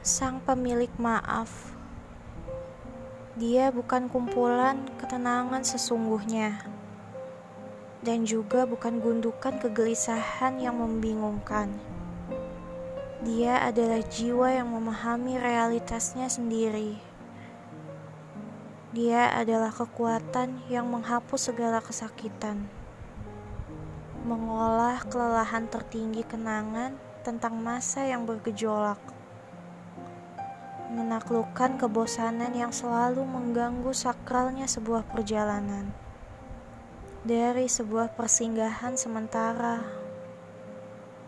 sang pemilik maaf. Dia bukan kumpulan ketenangan sesungguhnya, dan juga bukan gundukan kegelisahan yang membingungkan. Dia adalah jiwa yang memahami realitasnya sendiri. Dia adalah kekuatan yang menghapus segala kesakitan, mengolah kelelahan tertinggi kenangan tentang masa yang bergejolak menaklukkan kebosanan yang selalu mengganggu sakralnya sebuah perjalanan. Dari sebuah persinggahan sementara,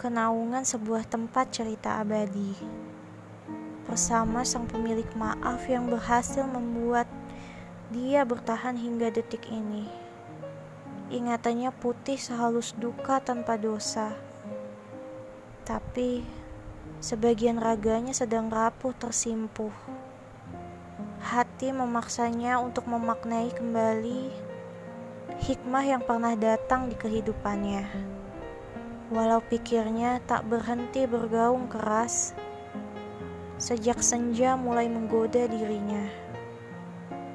kenaungan sebuah tempat cerita abadi. Bersama sang pemilik maaf yang berhasil membuat dia bertahan hingga detik ini. Ingatannya putih sehalus duka tanpa dosa. Tapi Sebagian raganya sedang rapuh tersimpuh. Hati memaksanya untuk memaknai kembali hikmah yang pernah datang di kehidupannya. Walau pikirnya tak berhenti bergaung keras, sejak senja mulai menggoda dirinya.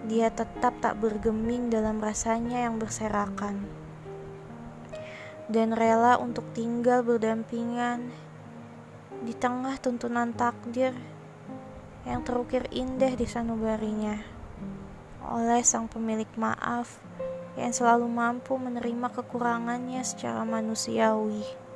Dia tetap tak bergeming dalam rasanya yang berserakan dan rela untuk tinggal berdampingan di tengah tuntunan takdir yang terukir indah di sanubarinya oleh sang pemilik maaf yang selalu mampu menerima kekurangannya secara manusiawi.